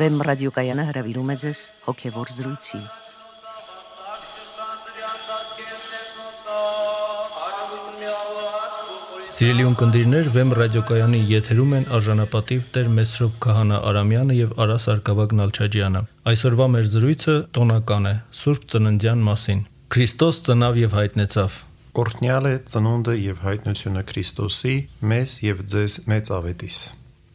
Վեմ ռադիոկայանը հրավիրում է ձեզ հոգևոր զրույցի։ Սիրելի ունկնդիրներ, Վեմ ռադիոկայանի եթերում են արժանապատիվ Տեր Մեսրոբ Քահանա Արամյանը եւ Արա Սարգսակ Նալչաջյանը։ Այսօրվա մեր զրույցը տոնական է Սուրբ Ծննդյան մասին։ Քրիստոս ծնավ եւ հայտնեցավ։ Օրհնյալ է ծնունդը եւ հայտնությունը Քրիստոսի մեզ եւ ձեզ մեծ ավետիս։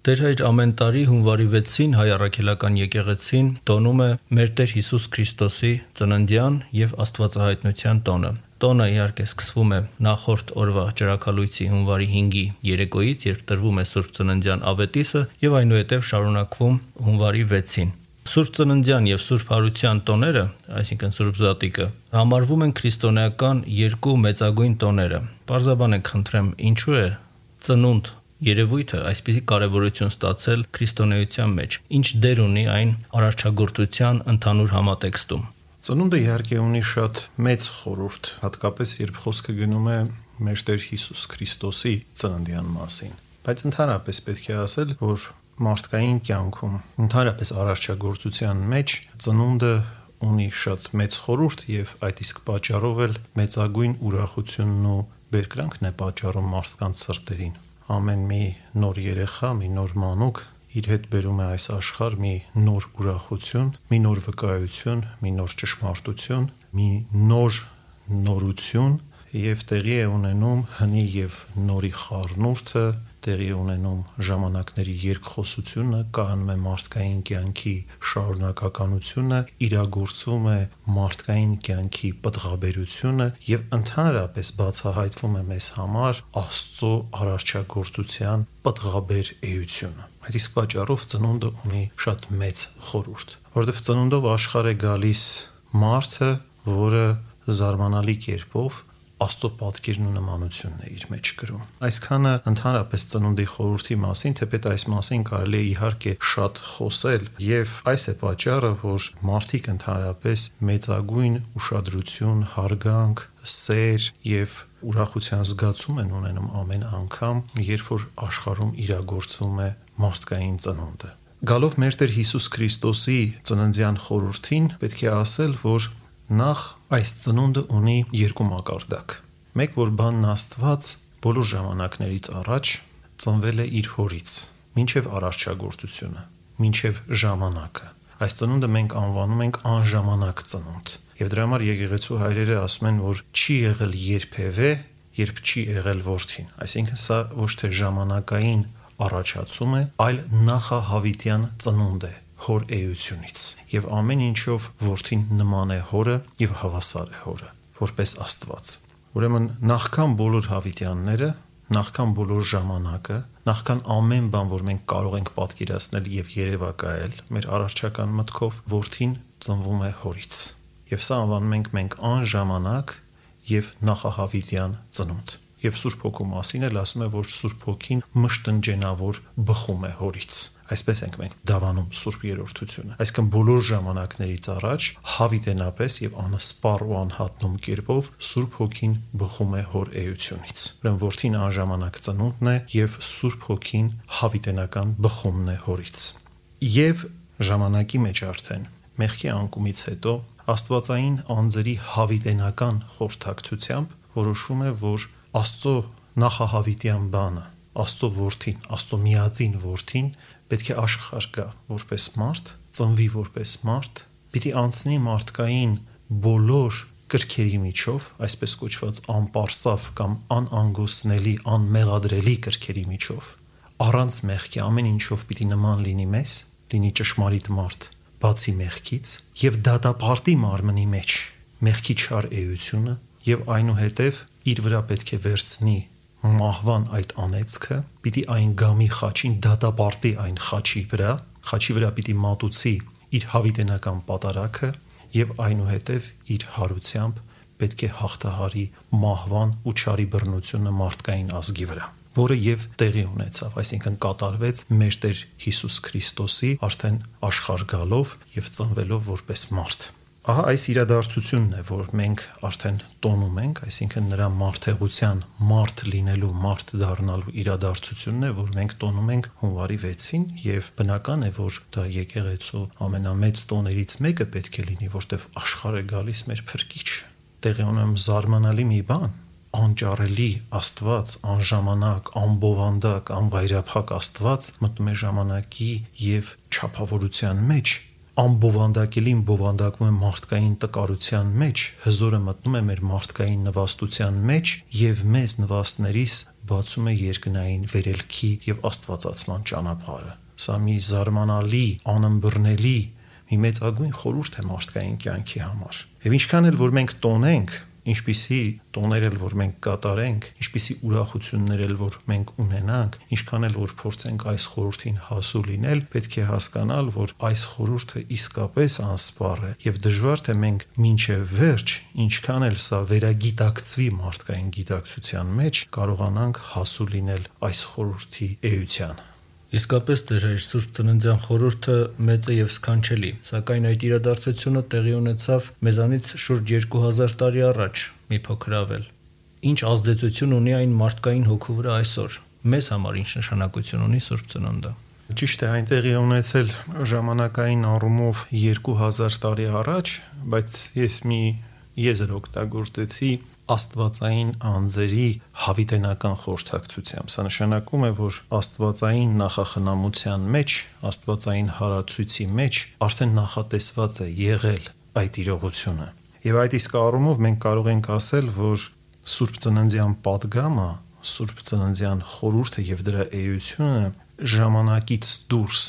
Տեր հայր ամեն տարի հունվարի 6-ին հայ առաքելական եկեղեցին տոնում է մեր Տեր Հիսուս Քրիստոսի ծննդյան եւ Աստվածահայտնության տոնը։ Տոնը իհարկե սկսվում է նախորդ օրվա ճրակալույցի հունվարի 5-ի երեկոյից, երբ տրվում է Սուրբ Ծննդյան ավետիսը եւ այնուհետեւ շարունակվում հունվարի 6-ին։ Սուրբ Ծննդյան եւ Սուրբ Հարության տոները, այսինքն Սուրբ Զատիկը, համարվում են քրիստոնեական երկու մեծագույն տոները։ Պարզաբանեք խնդրեմ, ինչու է ծնունդ երևույթը այսպիսի կարևորություն ստացել քրիստոնեության մեջ։ Ինչ դեր ունի այն արարչագործության ընդհանուր համատեքստում։ Ծնունդը իհարկե ունի շատ մեծ խորհուրդ, հատկապես երբ խոսքը գնում է մեր Տեր Հիսուս Քրիստոսի ծննդյան մասին։ Բայց ընդհանրապես պետք է ասել, որ մարդկային կյանքում, ընդհանրապես արարչագործության մեջ ծնունդը ունի շատ մեծ խորհուրդ եւ այդ իսկ պատճառով էլ մեծագույն ուրախությունն ու բերկրանքն է պատճառում մարդկանց սրտերին ամեն մի նոր երեխա, մի նոր մանուկ իր հետ բերում է այս աշխարհ մի նոր ուրախություն, մի նոր վկայություն, մի նոր ճշմարտություն, մի նոր նորություն եւ տեղի է ունենում հնի եւ նորի խառնուրդը, տեղի ունենում ժամանակների երկխոսությունը, կայանում է մարդկային կյանքի շարունակականությունը, իրագործվում է մարդկային կյանքի պտղաբերությունը եւ ընդհանրապես բացահայտվում է մեզ համար Աստծո արարչագործության պտղաբեր էությունը։ Այդ իսկ պատճառով ծնունդը ունի շատ մեծ խորհուրդ, որովհետեւ ծնունդով աշխարհ է գալիս մարդը, որը զարմանալի կերպով Աստծո պատկերն ու նմանությունն է իր մեջ գրում։ Այսքանը ընդհանրապես ծնունդի խորհրդի մասին, թեպետ այս մասին կարելի է իհարկե շատ խոսել, եւ այս է պատճառը, որ մարդիկ ընդհանրապես մեծագույն ուշադրություն, հարգանք, սեր եւ ուրախության զգացում են ունենում ամեն անգամ, երբ որ աշխարհում իրագործվում է մարդկային ծնունդը։ Գալով մեր Տեր Հիսուս Քրիստոսի ծննդյան խորհրդին, պետք է ասել, որ Նախ այս ծնունդը ունի երկու մակարդակ։ Մեկ որ բանն Աստված բոլոր ժամանակներից առաջ ծնվել է իր հորից, ինչև արարչագործությունը, ինչև ժամանակը։ Այս ծնունդը մենք անվանում ենք անժամանակ ծնունդ։ Եվ դրա համար եկեղեցու հայրերը ասում են, որ չի եղել երբևէ, երբ չի եղել որդին։ Այսինքն սա ոչ թե ժամանակային առաջացում է, այլ նախահավիտյան ծնունդ է հոր էությունից եւ ամեն ինչով որդին նման է հորը եւ հավասար է հորը որպես Աստված ուրեմն նախքան բոլոր հավիտյանները նախքան բոլոր ժամանակը նախքան ամեն բան որ մենք կարող ենք պատկերացնել եւ երևակայել մեր առարչական մտքով որդին ծնվում է հորից եւ սա անվանում ենք մենք անժամանակ եւ նախահավիտյան ծնունդ եւ Սուրբ Հոգու մասին էլ ասում է որ Սուրբ Հոգին մշտնջենավոր բխում է հորից Այսպես ենք մենք դավանում Սուրբ Երորդությունը։ Այսինքն բոլոր ժամանակներից առաջ հավիտենապես եւ անսպառ ու անհատնում կերպով Սուրբ Հոգին բխում է հոր էությունից։ Ուրեմն որդին անժամանակ ծնունդն է եւ Սուրբ Հոգին հավիտենական բխումն է հորից։ Եվ ժամանակի մեջ արդեն մեղքի անկումից հետո Աստվածային անձերի հավիտենական խորթակցությամբ որոշվում է, որ Աստծո նախահավիտյան բանը Աստծո որդին, Աստծո միածին որդին պետք է աշխարհ գա որպես մարդ, ծնվի որպես մարդ, պիտի անցնի մարդկային բոլոր կրքերի միջով, այսպես կոչված անպարսավ կամ անանգուսնելի, անմեղադրելի կրքերի միջով, առանց մեղքի ամեն ինչով պիտի նման լինի մեզ, լինի ճշմարիտ մարդ, բացի մեղքից եւ դատապարտի մարմնի մեջ մեղքի չար էությունը եւ այնուհետեւ իր վրա պետք է վերցնի մահվան այդ անեծքը, պիտի այն գամի խաչին դատապարտի այն խաչի վրա, խաչի վրա պիտի մատուցի իր հավիտենական պատարակը եւ այնուհետեւ իր հարությամբ պետք է հաղթահարի մահվան ու չարի բռնությունը մարդկային ազգի վրա որը եւ տեղի ունեցավ, այսինքն կատարվեց մեր Տեր Հիսուս Քրիստոսի արդեն աշխարհ գալով եւ ծնվելով որպես մարդ։ Ահա այս իրադարձությունն է, որ մենք արդեն տոնում ենք, այսինքն նրա մարդեղության մարդ լինելու, մարդ դառնալու իրադարձությունն է, որ մենք տոնում ենք հունվարի 6-ին եւ բնական է, որ դա եկեղեցու ամենամեծ տոներից մեկը պետք է լինի, որտեվ աշխարհը գալիս մեր փրկիչ։ Տեղի ունեմ զարմանալի մի բան, անճարելի Աստված, անժամանակ, անբովանդակ, անվայրափակ Աստված մտնում է ժամանակի եւ չափավորության մեջ անբովանդակելին բովանդակվում է մարդկային տկարության մեջ, հզորը մտնում է մեր մարդկային նվաստության մեջ եւ մեզ նվաստներիս բացում է երկնային վերելքի եւ աստվածացման ճանապարհը։ Սա մի զարմանալի, անըմբռնելի մի մեծագույն խորհուրդ է մարդկային կյանքի համար։ Եվ ինչքան էլ որ մենք տոնենք ինչպիսի տոներ էլ որ մենք կատարենք, ինչպիսի ուրախություններ էլ որ մենք ունենանք, ինչքան էլ որ փորձենք այս խորհրդին հասու լինել, պետք է հասկանալ, որ այս խորհուրդը իսկապես անսպառ է եւ դժվար թե մենք մինչև վերջ, ինչքան էլ սա վերագիտակցվի մարդկային գիտակցության մեջ, կարողանանք հասու լինել այս խորհրդի էությանը։ Իսկապես Տեր հայր Սուրբ Ծննդյան խորհուրդը մեծ է եւ սքանչելի, սակայն այդ իրադարձությունը տեղի ունեցավ մեզանից շուրջ 2000 տարի առաջ, մի փոքր ավել։ Ինչ ազդեցություն ունի այն մարդկային հոգու վրա այսօր։ Մեզ համար ինչ նշանակություն ունի Սուրբ Ծնունդը։ Ճիշտ է, այնտեղի ունեցել ժամանակային առումով 2000 տարի առաջ, բայց ես մի եզր օգտագործեցի աստվածային անձերի հավիտենական խորհրդակցությամբ։ Սա նշանակում է, որ աստվածային նախախնամության մեջ, աստվածային հարացույցի մեջ արդեն նախատեսված է եղել այդ իրողությունը։ Եվ այդ իսկ առումով մենք կարող ենք ասել, որ Սուրբ Ծննդյան падգամը, Սուրբ Ծննդյան խորհուրդը եւ դրա էությունը ժամանակից դուրս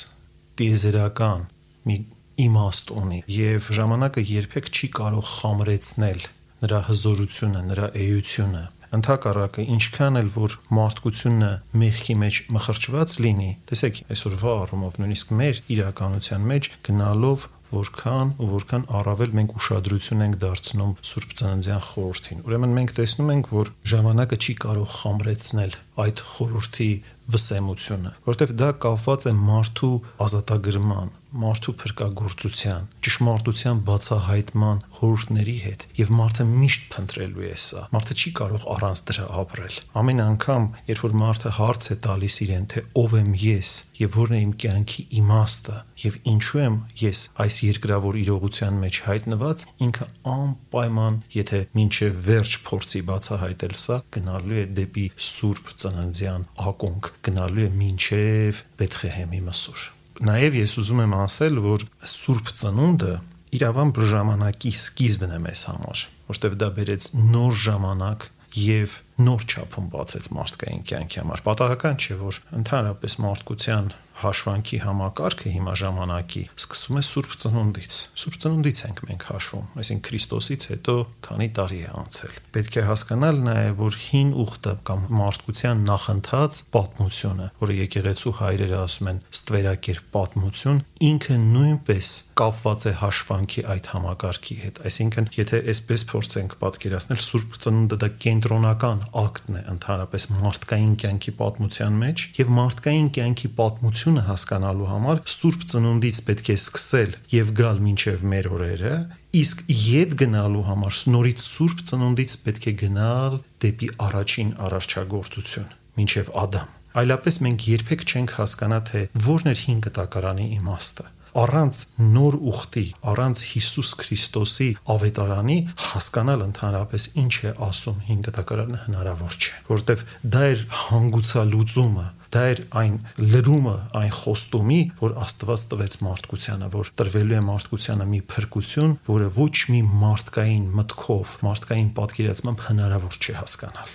տիեզերական մի իմաստ ունի եւ ժամանակը երբեք չի կարող խամրեցնել նրա հզորությունը, նրա էությունը։ Ընթակառակը ինչքան էլ որ մարդկությունը մեղքի մեջ մխրճված լինի, տեսեք, այսօրվա առումով նույնիսկ մեր իրականության մեջ գնալով որքան ու որքան առավել մենք ուշադրություն ենք դարձնում Սուրբ Ծննդյան խորհրդին։ Ուրեմն մենք տեսնում ենք, որ ժամանակը չի կարող խամրեցնել այդ խորհրդի վսեմությունը, որովհետև դա կապված է մարդու ազատագրման, մարդու փրկagorցության, ճշմարտության բացահայտման խորհուրդների հետ եւ մարդը միշտ փնտրելու է սա։ Մարդը չի կարող առանց դրա ապրել։ Ամեն անգամ, երբ որ մարդը հարց է տալիս իրեն, թե ով եմ ես եւ որն է իմ կյանքի իմաստը եւ ինչու եմ ես այս երկրավոր իրողության մեջ հայտնված, ինքը անպայման, եթե մինչև վերջ փորձի բացահայտել սա, գնալու է դեպի Սուրբ Ծննդյան ակունք, գնալու է մինչև Բեթխեհեմի մսուր Նաև ես ուզում եմ ասել, որ Սուրբ Ծնունդը իրավամբ ժամանակի սկիզբն է մեզ համար, որտեղ դա բերեց նոր ժամանակ եւ նոր չափում բացեց մարդկային կյանքի համար։ Պատահական չէ, որ ընդհանրապես մարդկության հաշվանքի համակարգը հիմա ժամանակի սկսում է Սուրբ Ծնունդից։ Սուրբ Ծնունդից ենք մենք հաշվում, այսինքն Քրիստոսից հետո քանի տարի է անցել։ Պետք է հասկանալ նաև, որ հին ուխտը կամ մարդկության նախընթաց պատմությունը, որը եկեղեցու հայրերը ասում են ստվերակերպ պատմություն, ինքը նույնպես կապված է հաշվանքի այդ համակարգի հետ։ Այսինքն, եթե այսպես փորձենք պատկերացնել, Սուրբ Ծնունդը դա կենտրոնական ակտն է ընդհանրապես մարդկային կյանքի պատմության մեջ եւ մարդկային կյանքի պատմություն պատմությունը հասկանալու համար Սուրբ Ծնունդից պետք է սկսել եւ գալ մինչեւ մեր օրերը, իսկ յետ գնալու համար նորից Սուրբ Ծնունդից պետք է գնալ դեպի առաջին արարչագործություն, մինչեւ Ադամ։ Այլապես մենք երբեք չենք հասկանա թե ո՞րն էր 5 կտակարանի իմաստը առանց նոր ուխտի, առանց Հիսուս Քրիստոսի ավետարանի հասկանալ ընդհանրապես ինչ է ասում 5 կտակարանը հնարավոր չէ, որովհետև դա էր հանգուցալուծումը, դա էր այն լրումը, այն խոստումի, որ Աստված տվեց մարդկությանը, որ տրվելու է մարդկությանը մի փրկություն, որը ոչ մի մարդկային մտքով, մարդկային պատկերացմամբ հնարավոր չէ հասկանալ։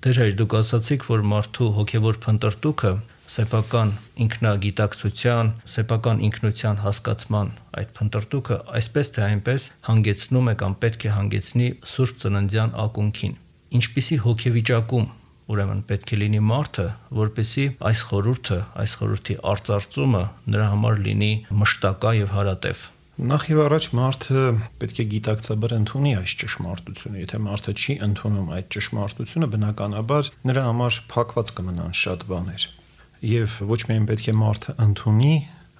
Դեր հայր դուք ասացիք, որ մարդու հոգևոր փնտրտուքը սեփական ինքնագիտակցության, սեփական ինքնության հասկացման այդ փնտրտուքը այսպես թե այնպես հանգեցնում է կամ պետք է հանգեցնի Սուրբ Ծննդյան ակունքին։ Ինչպիսի հոգեվիճակում Ուրեմն պետք է լինի մարդը, որպեսի այս խորհուրդը, այս խորհրդի արծարծումը նրա համար լինի մշտակա եւ հարատև։ Նախ եւ առաջ մարդը պետք է գիտակցաբար ընդունի այս ճշմարտությունը։ Եթե մարդը չի ընդունում այդ ճշմարտությունը, բնականաբար նրա համար փակված կմնան շատ բաներ։ Եվ ոչ միայն պետք է մարդը ընդունի,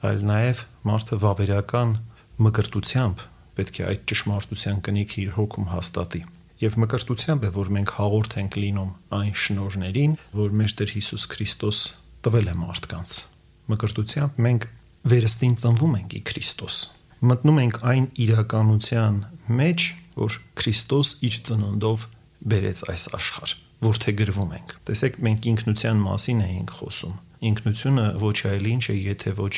այլ նաեւ մարդը վավերական մկրտությամբ պետք է այդ ճշմարտության կնիքը իր հոգում հաստատի։ Եվ մկրտությամբ է, որ մենք հաղորդ ենք լինում այն շնորհներին, որ մեր Տեր Հիսուս Քրիստոս տվել է մարդկանց։ Մկրտությամբ մենք վերստին ծնվում ենք ի Քրիստոս։ Մտնում ենք այն իրականության մեջ, որ Քրիստոս իր ծնունդով բերեց այս աշխարհ, որթեգրվում ենք։ Տեսեք, մենք ինքնության մասին էինք խոսում։ Ինքնությունը ոչ այլ ինչ է, եթե ոչ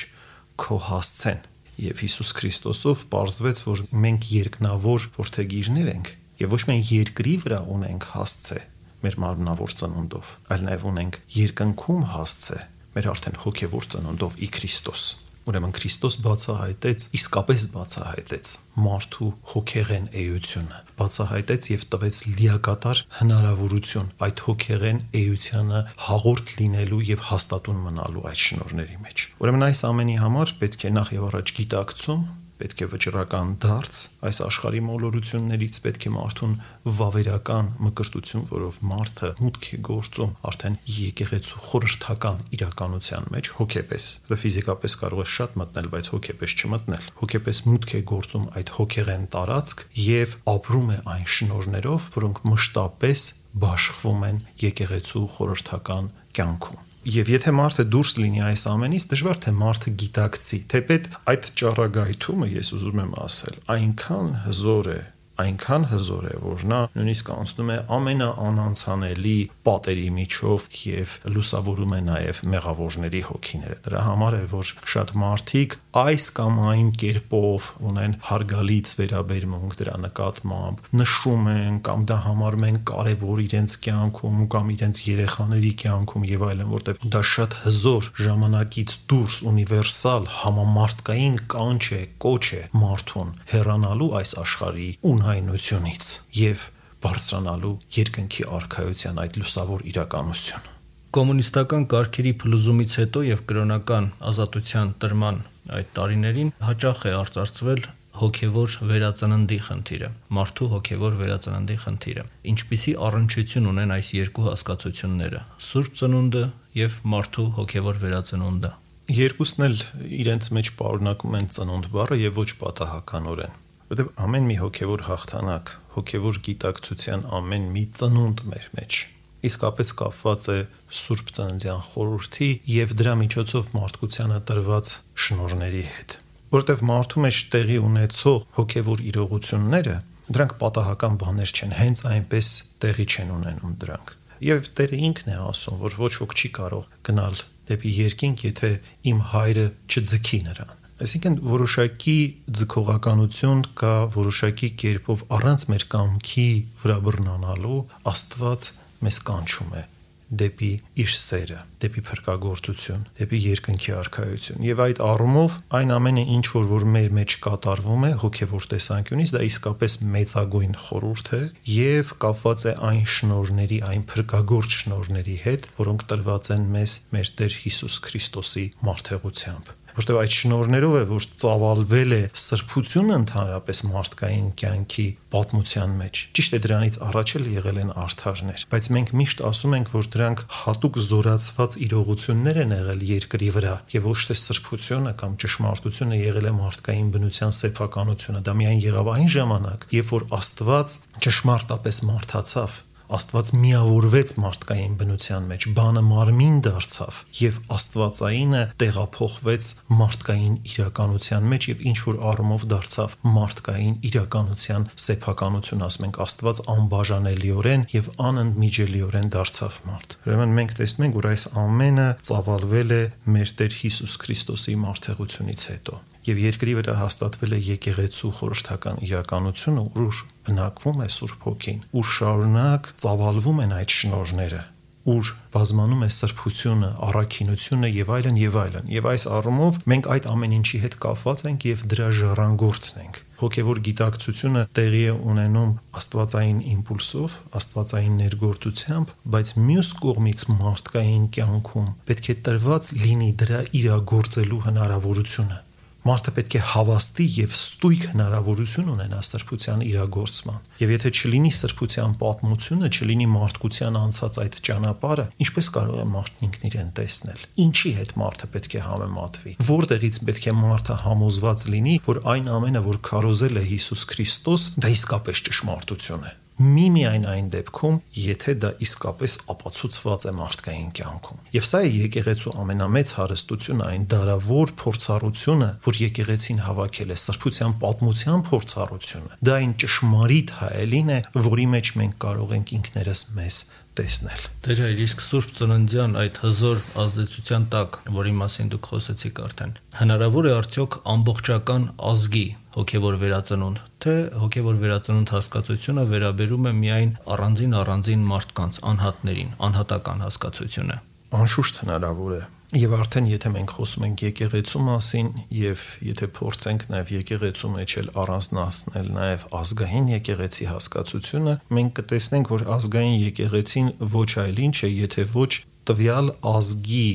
քո հասցեն։ Եվ Հիսուս Քրիստոսով ողջվեց, որ մենք երկնավոր որթեգիրներ ենք, եւ ոչ միայն երկրի վրա ունենք հասցե մեր մարմնավոր ծնունդով, այլ նաև ունենք երկնքում հասցե մեր արդեն հոգևոր ծնունդով ի Քրիստոս։ Ուրեմն Քրիստոս բացահայտեց, իսկապես բացահայտեց մարդու հոգեղեն էությունը, բացահայտեց եւ տվեց լիակատար հնարավորություն այդ հոգեղեն էությանը հաղորդ լինելու եւ հաստատուն մնալու այդ շնորհների մեջ։ Ուրեմն այս ամենի համար պետք է նախ եւ առաջ գիտակցում պետք է վճռական դարձ այս աշխարհի մոլորություններից պետք է մարդուն վավերական մկրտություն, որով մարդը մուտք է գործում արդեն եկեղեցու խորհրդական իրականության մեջ հոգեպես։ Դա ֆիզիկապես կարող է շատ մտնել, բայց հոգեպես չմտնել։ Հոգեպես մուտք է գործում այդ հոգեղեն տարածք եւ ապրում է այն շնորներով, որոնք մշտապես բաշխվում են եկեղեցու խորհրդական կյանքում։ Եվ եթե մարդը դուրս լինի այս ամենից, դժվար թե մարդը գիտակցի, թեպետ այդ ճառագայթումը, ես ուզում եմ ասել, այնքան հզոր է, այնքան հզոր է, որ նա նույնիսկ անցնում է ամենաանանցանելի պատերի միջով եւ լուսավորում է նաեւ մեղավորների հոգիները։ Դրա համար է, որ շատ մարդիկ այս կամ այն կերպով ունեն հարգալից վերաբերմունք դրա նկատմամբ, նշում են կամ դա համարում են կարևոր իրենց կյանքում կամ իրենց երեխաների կյանքում եւ այլն, որտեղ դա շատ հզոր ժամանակից դուրս ունիվերսալ համամարտկային կանչ է, կոչ է մարդուն հեռանալու այս աշխարհի ուն անհայնությունից եւ բարձրանալու երկնքի արխայության այդ լուսավոր իրականություն։ Կոմունիստական կարգերի փլուզումից հետո եւ կրոնական ազատության տրման այդ տարիներին հաճախ է արծարծվել հոգևոր վերածննդի խնդիրը, մարդու հոգևոր վերածննդի խնդիրը։ Ինչպիսի առնչություն ունեն այս երկու հասկացությունները՝ Սուրբ ծնունդը եւ մարդու հոգևոր վերածնունդը։ Երկուսն էլ իրենց մեջ պարունակում են ծնունդ բառը եւ ոչ պատահականորեն որտեղ ամեն մի հոգևոր հաղթանակ, հոգևոր գիտակցության ամեն մի ծնունդ մեր մեջ իսկապես կապված է Սուրբ Ծննդյան խորհրդի եւ դրա միջոցով մարդկությանը տրված շնորհների հետ որտեվ մարդու մեջ տեղի ունեցող հոգևոր իրողությունները դրանք պատահական բաներ չեն հենց այնպես տեղի չեն ունենում դրանք եւ Տերը ինքն է ասում որ ոչ ոք չի կարող գնալ դեպի երկինք եթե իմ հայրը չձգի նրան Այսինքն որոշակի ձգողականություն կա որոշակի կերպով առանց մեր կամքի վրա բռնանալու Աստված մեզ կանչում է դեպի իր սերը, դեպի փրկagorցություն, դեպի երկնքի արխայություն։ Եվ այդ առումով այն ամենը ինչ որ որ մեր մեջ կատարվում է հոգևոր տեսանկյունից, դա իսկապես մեծագույն խորհուրդ է եւ կապված է այն շնորհների, այն փրկagorç շնորհների հետ, որոնք տրված են մեզ մեր Տեր Հիսուս Քրիստոսի մարդեղությամբ որտեղ այդ շնորներով է որ ծավալվել է սրբությունը ընդհանրապես մարդկային կյանքի պատմության մեջ ճիշտ է դրանից առաջ էլ եղել են արթարներ բայց մենք միշտ ասում ենք որ դրանք հատուկ զորացված իրողություններ են եղել երկրի վրա եւ ոչ թե սրբությունը կամ ճշմարտությունը եղել է մարդկային բնության սեփականությունը դա միայն եղավ այն ժամանակ երբ որ Աստված ճշմարտապես մարդացավ Աստված միավորվեց մարդկային բնության մեջ, բանը մարմին դարձավ եւ Աստվածայինը տեղափոխվեց մարդկային իրականության մեջ եւ ինչ որ առումով դարձավ մարդկային իրականության սեփականություն, ասում ենք Աստված անբաժանելիորեն եւ անընդմիջելիորեն դարձավ մարդ։ Ուրեմն մենք տեսնում ենք, որ այս ամենը ծավալվել է մեր Տեր Հիսուս Քրիստոսի մարդեղությունից հետո եւ երկրի վրա հաստատվել է եկեղեցու խորհրդական իրականությունը, ուր բնակվում է Սուրբ Հոգին, ուր շարունակ ծավալվում են այդ շնորհները, ուր բազմանում է սրբությունը, առաքինությունը եւ այլն եւ այլն։ Եվ այս առումով մենք այդ ամեն ինչի հետ կապված ենք եւ դրա ժառանգորդն ենք հոգևոր գիտակցությունը տեղի է ունենում աստվածային իմպուլսով, աստվածային ներգործությամբ, բայց մյուս կողմից մարդկային կյանքում պետք է տրված լինի դրա իրագործելու հնարավորությունը Մարդը պետք է հավաստի եւ ստույգ հնարավորություն ունենա սրբության իրագործման։ Եվ եթե չլինի սրբության պատմությունը, չլինի մարդկության անցած այդ ճանապարհը, ինչպես կարող է մարդն ինքն իրեն տեսնել։ Ինչի հետ մարդը պետք է համեմատվի։ Որտեղից պետք է մարդը համոզված լինի, որ այն ամենը, որ քարոզել է Հիսուս Քրիստոս, դա իսկապես ճշմարտություն է միմիայն այն դեպքում, եթե դա իսկապես ապացուցված է մարդկային կյանքում։ Եվ սա է եկեղեցու ամենամեծ հարստությունը, այն դարավոր փորձառությունը, որ եկեղեցին հավաքել է սրբության պատմության փորձառությունը։ Դա այն ճշմարիտ հայելին է, որի մեջ մենք կարող ենք ինքներս մեզ տեսնել։ Դեր այլ իսկ Սուրբ Ծննդյան այդ հզոր ազդեցության տակ, որի մասին դուք խոսեցիք արդեն, հնարավոր է արդյոք ամբողջական ազգի հոգևոր վերածնունդ, թե հոգևոր վերածնունդ հասկացությունը վերաբերում է միայն առանձին առանձին մարդկանց, անհատներին, անհատական հասկացությունը։ Անշուշտ հնարավոր է Եվ արդեն եթե մենք խոսում ենք եկեղեցու մասին եւ եթե փորձենք նաեւ եկեղեցու մեջ էլ առանձնացնել նաեւ ազգային եկեղեցի հասկացությունը, մենք կտեսնենք, որ ազգային եկեղեցին ոչ այլ ինչ է, եթե ոչ տվյալ ազգի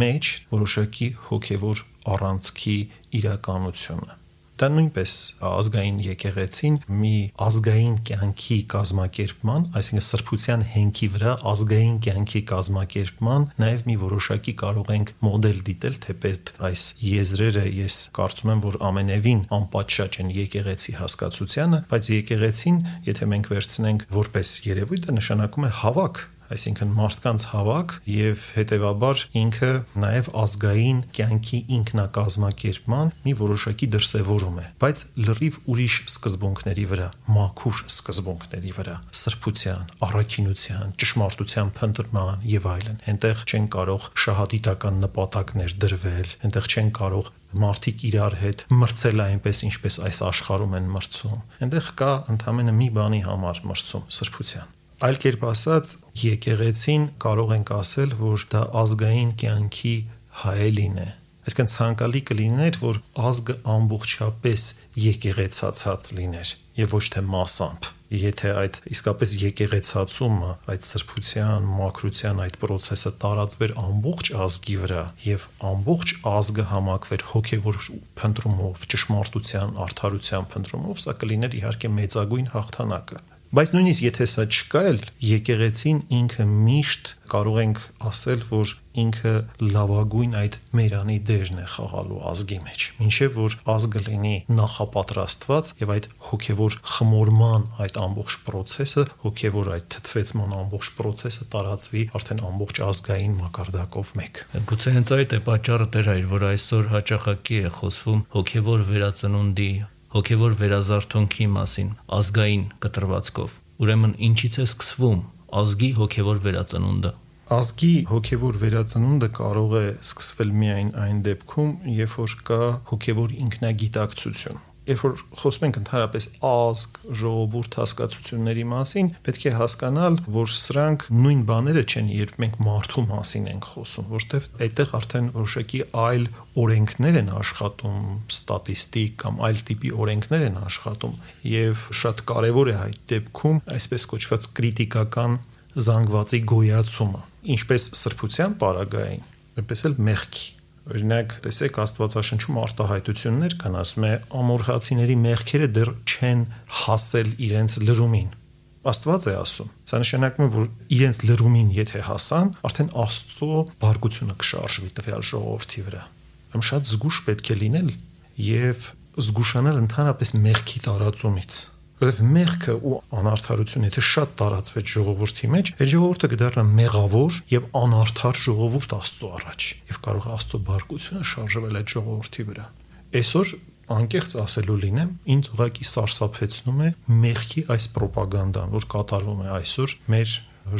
մեջ որոշակի հոգևոր առանցքի իրականությունը դա նույնպես ազգային եկեղեցին մի ազգային կյանքի կազմակերպման, այսինքն սրբության հենքի վրա ազգային կյանքի կազմակերպման նաև մի որոշակի կարող ենք մոդել դիտել, թեպետ այս եզրերը ես կարծում եմ, որ ամենևին անպատշաճ են եկեղեցի հասկացությանը, բայց եկեղեցին, եթե մենք վերցնենք որպես երևույթ, դա նշանակում է հավաք այսինքն մարդկանց հավաք եւ հետեւաբար ինքը նաեւ ազգային կյանքի ինքնակազմակերպման մի որոշակի դրսևորում է, բայց լրիվ ուրիշ սկզբունքների վրա, մաքուր սկզբունքների վրա, սրբության, առաքինության, ճշմարտության փնտրման եւ այլն։ Այնտեղ չեն կարող շահադիտական նպատակներ դրվել, այնտեղ չեն կարող մարդիկ իրար հետ մրցել այնպես ինչպես այս աշխարհում են մրցում։ Այնտեղ կա ընդամենը մի բանի համար մրցում՝ սրբության։ Այլ կերպ ասած, եկեղեցին կարող ենք ասել, որ դա ազգային կյանքի հայելին է։ Այսինքն ցանկալի կլիներ, որ ազգը ամբողջապես եկեղեցացած լիներ եւ ոչ թե մասամբ եթե այդ իսկապես եկեղեցացումը, այդ սրբության, մաքրության այդ process-ը տարածվեր ամբողջ ազգի վրա եւ ամբողջ ազգը համակվեր հոգեվոր փնտրումով, ճշմարտության, արդարության փնտրումով, սա կլիներ իհարկե մեծագույն հաղթանակը։ Բայց նույնիսկ եթե սա չկա, եկեղեցին ինքը միշտ կարող ենք ասել, որ ինքը լավագույն այդ մերանի դերն է խաղալու ազգի մեջ։ Մինչև որ ազգը լինի նախապատրաստված եւ այդ հոգեվոր խմորման այդ ամբողջ process-ը, հոգեվոր այդ թթվեցման ամբողջ process-ը տարածվի արդեն ամբողջ ազգային մակարդակով մեկ։ Գուցե հենց այդ է պատճառը դեր այր, որ այսօր հաճախակի է խոսվում հոգեվոր վերածնունդի հոգևոր վերազարթոնքի մասին ազգային կտրվածքով։ Ուրեմն ինչից է սկսվում ազգի հոգևոր վերածնունդը։ Ազգի հոգևոր վերածնունդը կարող է սկսվել միայն այն դեպքում, երբ որ կա հոգևոր ինքնագիտակցություն երբ որ խոսում ենք ընդհանրապես ազգ, ժողովուրդ հասկացությունների մասին, պետք է հասկանալ, որ սրանք նույն բաները չեն, երբ մենք մարդու մասին ենք խոսում, որտեվ այդտեղ արդեն որոշակի այլ օրենքներ են աշխատում, ստատիստիկ կամ այլ տիպի օրենքներ են աշխատում, եւ շատ կարեւոր է այդ դեպքում այսպես կոչված կրիտիկական զանգվածի գոյացումը, ինչպես սրբության պարագային, այնպես էլ մեղքի Օրինակ, տեսեք Աստվածաշնչում արտահայտություններ կան, ասում է ամորհացիների մեղքերը դեռ չեն հասել իրենց լրումին։ Աստված է ասում։ Սա նշանակում է, որ իրենց լրումին եթե հասան, արդեն Աստծո բարգությունը կշարժվի տվյալ ժողովրդի վրա։ Համ շատ զգուշ պետք է լինել եւ զգուշանալ ընդհանրապես մեղքի տարածումից որովհետև մեղքը ու անարթարությունը եթե շատ տարածվեց ժողովրդի մեջ, այդ ժողովուրդը կդառնա մեղավոր եւ անարթար ժողովուրդ Աստծո առաջ եւ կարող է Աստծո բարկությունը շարժվել այդ ժողովրդի վրա։ Այսօր անկեղծ ասելու լինեմ, ինձ ուղղակի սարսափեցնում է մեղքի այս ռոպագանդան, որ կատարվում է այսօր մեր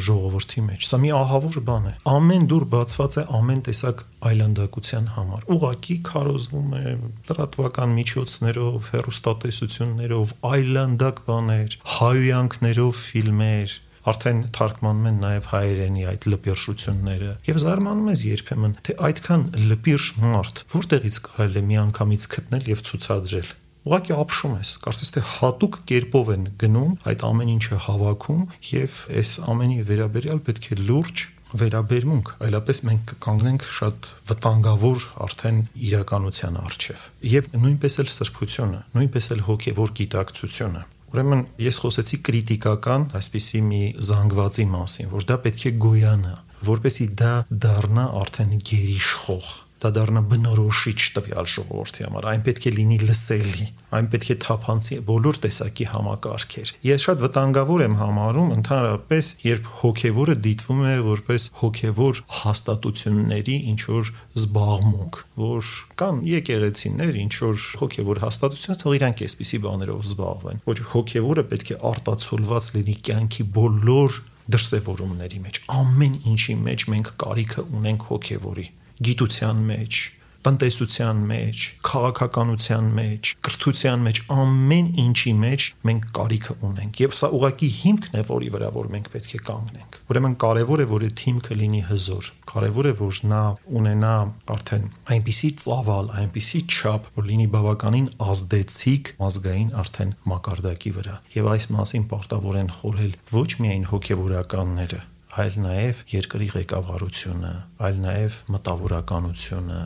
ժողովրդի մեջ։ Սա մի ահավոր բան է։ Ամեն դուր բացված է ամեն տեսակ այլանդակության համար։ Ուղակի քարոզվում է լրատվական միջոցներով, հերոստատեսություններով, այլանդակ բաներ, հայոյանքներով ֆիլմեր, արդեն թարգմանում են նաև հայերենի այդ լպիրշությունները եւ զարմանում ես երբեմն թե այդքան լպիրշ մարդ որտեղից կարելի է միանգամից գտնել եւ ցուցադրել ուղղակի ապշում ես կարծես թե հատուկ կերպով են գնում այդ ամեն ինչը հավաքում եւ այս ամենի վերաբերյալ պետք է լուրջ վերաբերմունք, այլապես մենք կկանգնենք շատ վտանգավոր արդեն իրականության առջև։ Եվ նույնպես էլ սրբությունը, նույնպես էլ հոգևոր գիտակցությունը։ Ուրեմն ես խոսեցի քրիտիկական, այսպիսի մի զանգվածի մասին, որ դա պետք է գոյանա, որպեսի դա դառնա արդեն գերիշխող դա դառնա բնորոշիչ տվյալ ժողովրդի համար այն պետք է լինի լսելի այն պետք է թափանցի բոլոր տեսակի համակարգեր ես շատ վտանգավոր եմ համարում ընդհանրապես երբ հոգևորը դիտվում է որպես հոգևոր հաստատությունների ինչ որ զբաղմունք որ կան եկեղեցիներ ինչ որ հոգևոր հաստատություն թող իրանք էսպիսի բաներով զբաղվեն ոչ հոգևորը պետք է արտացոլված լինի կյանքի բոլոր դրսևորումների մեջ ամեն ինչի մեջ մենք կարիքը ունենք հոգևորի գիտության մեջ, տնտեսության մեջ, քաղաքականության մեջ, կրթության մեջ, ամեն ինչի մեջ մենք կարիքը ունենք եւ սա ուղակի հիմքն է, որի վրա որ մենք պետք է կանգնենք։ Ուրեմն կարեւոր է, որ այդ հիմքը լինի հզոր։ Կարեւոր է, որ նա ունենա արդեն այնպիսի ծավալ, այնպիսի չափ, որ լինի բավականին ազդեցիկ ազգային արդեն մակարդակի վրա։ Եվ այս մասին պարտավոր են խորհել ոչ միայն հոգեվորականները, այլ նաև երկրի ղեկավարությունը, այլ նաև մտավորականությունը,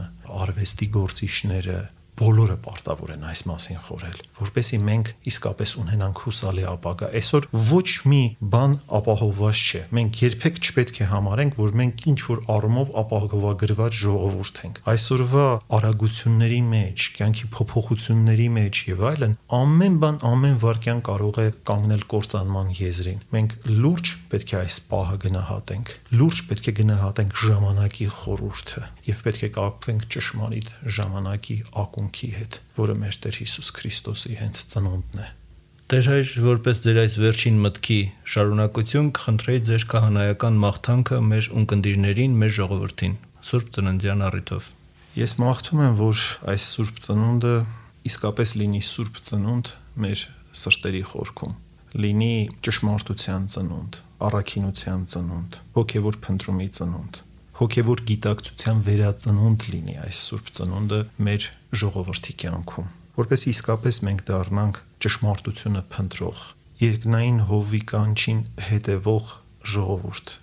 արվեստի գործիչները, բոլորը պարտավոր են այս մասին խորել, որպեսզի մենք իսկապես ունենանք հուսալի ապագա։ Այսօր ոչ մի բան ապահովված չէ։ Մենք երբեք չպետք է համարենք, որ մենք ինչ որ առումով ապահովագրված ժողովուրդ ենք։ Այսօրվա արագությունների մեջ, կյանքի փոփոխությունների մեջ եւ այլն, ամեն բան ամեն վարքյան կարող է կանգնել կործանման եզրին։ Մենք լուրջ պետք է այս պահը գնահատենք։ Լուրջ պետք է գնահատենք ժամանակի խորուրդը եւ պետք է կապվենք ճշմարիտ ժամանակի ակուն կյանքի հետ, որը մեր Տեր Հիսուս Քրիստոսի հենց ծնունդն է։ Տեր հայր, որպես ձեր այս վերջին մտքի շարունակություն կխնդրեի ձեր քահանայական մաղթանքը մեր ունկնդիրներին, մեր ժողովրդին, Սուրբ Ծննդյան առիթով։ Ես մաղթում եմ, որ այս Սուրբ Ծնունդը իսկապես լինի Սուրբ Ծնունդ մեր սրտերի խորքում, լինի ճշմարտության ծնունդ, առաքինության ծնունդ, հոգևոր փնտրումի ծնունդ հոգևոր գիտակցության վերածնունդ լինի այս Սուրբ Ծնունդը մեր ժողովրդի կյանքում, որպեսզի իսկապես մենք դառնանք ճշմարտությունը փնտրող, երկնային հովի կանչին հետևող ժողովուրդ,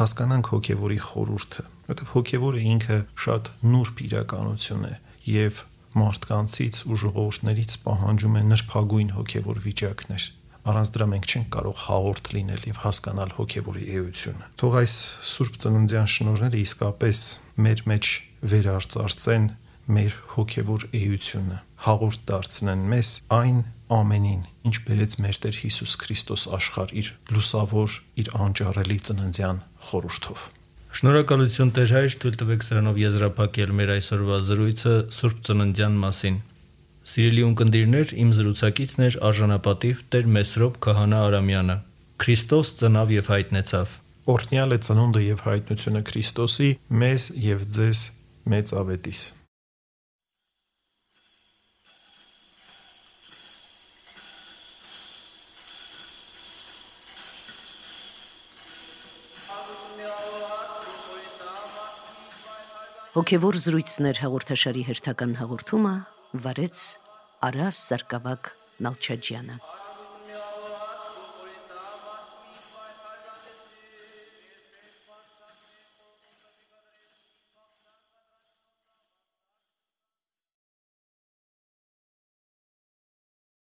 հասկանանք հոգևորի խորուրդը, որովհետև հոգևորը ինքը շատ նուրբ իրականություն է եւ մարդկանցից ու ժողովուրդներից պահանջում է նրբագույն հոգևոր վիճակներ Առանց դրա մենք չենք կարող հաղորդ լինել եւ հասկանալ հոգեվորի էությունը։ Թող այս Սուրբ Ծննդյան շնորհները իսկապես մեր մեջ վերարծարծեն մեր հոգեվոր էությունը, հաղորդ դարձնեն մեզ այն ամենին, ինչ բերեց մեր Տեր Հիսուս Քրիստոս աշխարհ իր լուսավոր, իր անճարելի ծննդյան խորհրդով։ Շնորհակալություն Տեր հայր, թույլ տվեք սրանով եզրափակել մեր այսօրվա զրույցը Սուրբ Ծննդյան մասին։ Սիրելի ունկնդիրներ, իմ զրուցակիցն էր արժանապատիվ Տեր Մեսրոպ Քահանա Արամյանը։ Քրիստոս ծնավ եւ հայտնեցավ։ Օրհնյալ է ծնունդը եւ հայտնությունը Քրիստոսի մեզ եւ ձեզ մեծ ավետիս։ Հոգևոր զրույցներ հաղորդաշարի հերթական հաղորդումը վարեց Արաս Սարգսակ Նալչաջյանը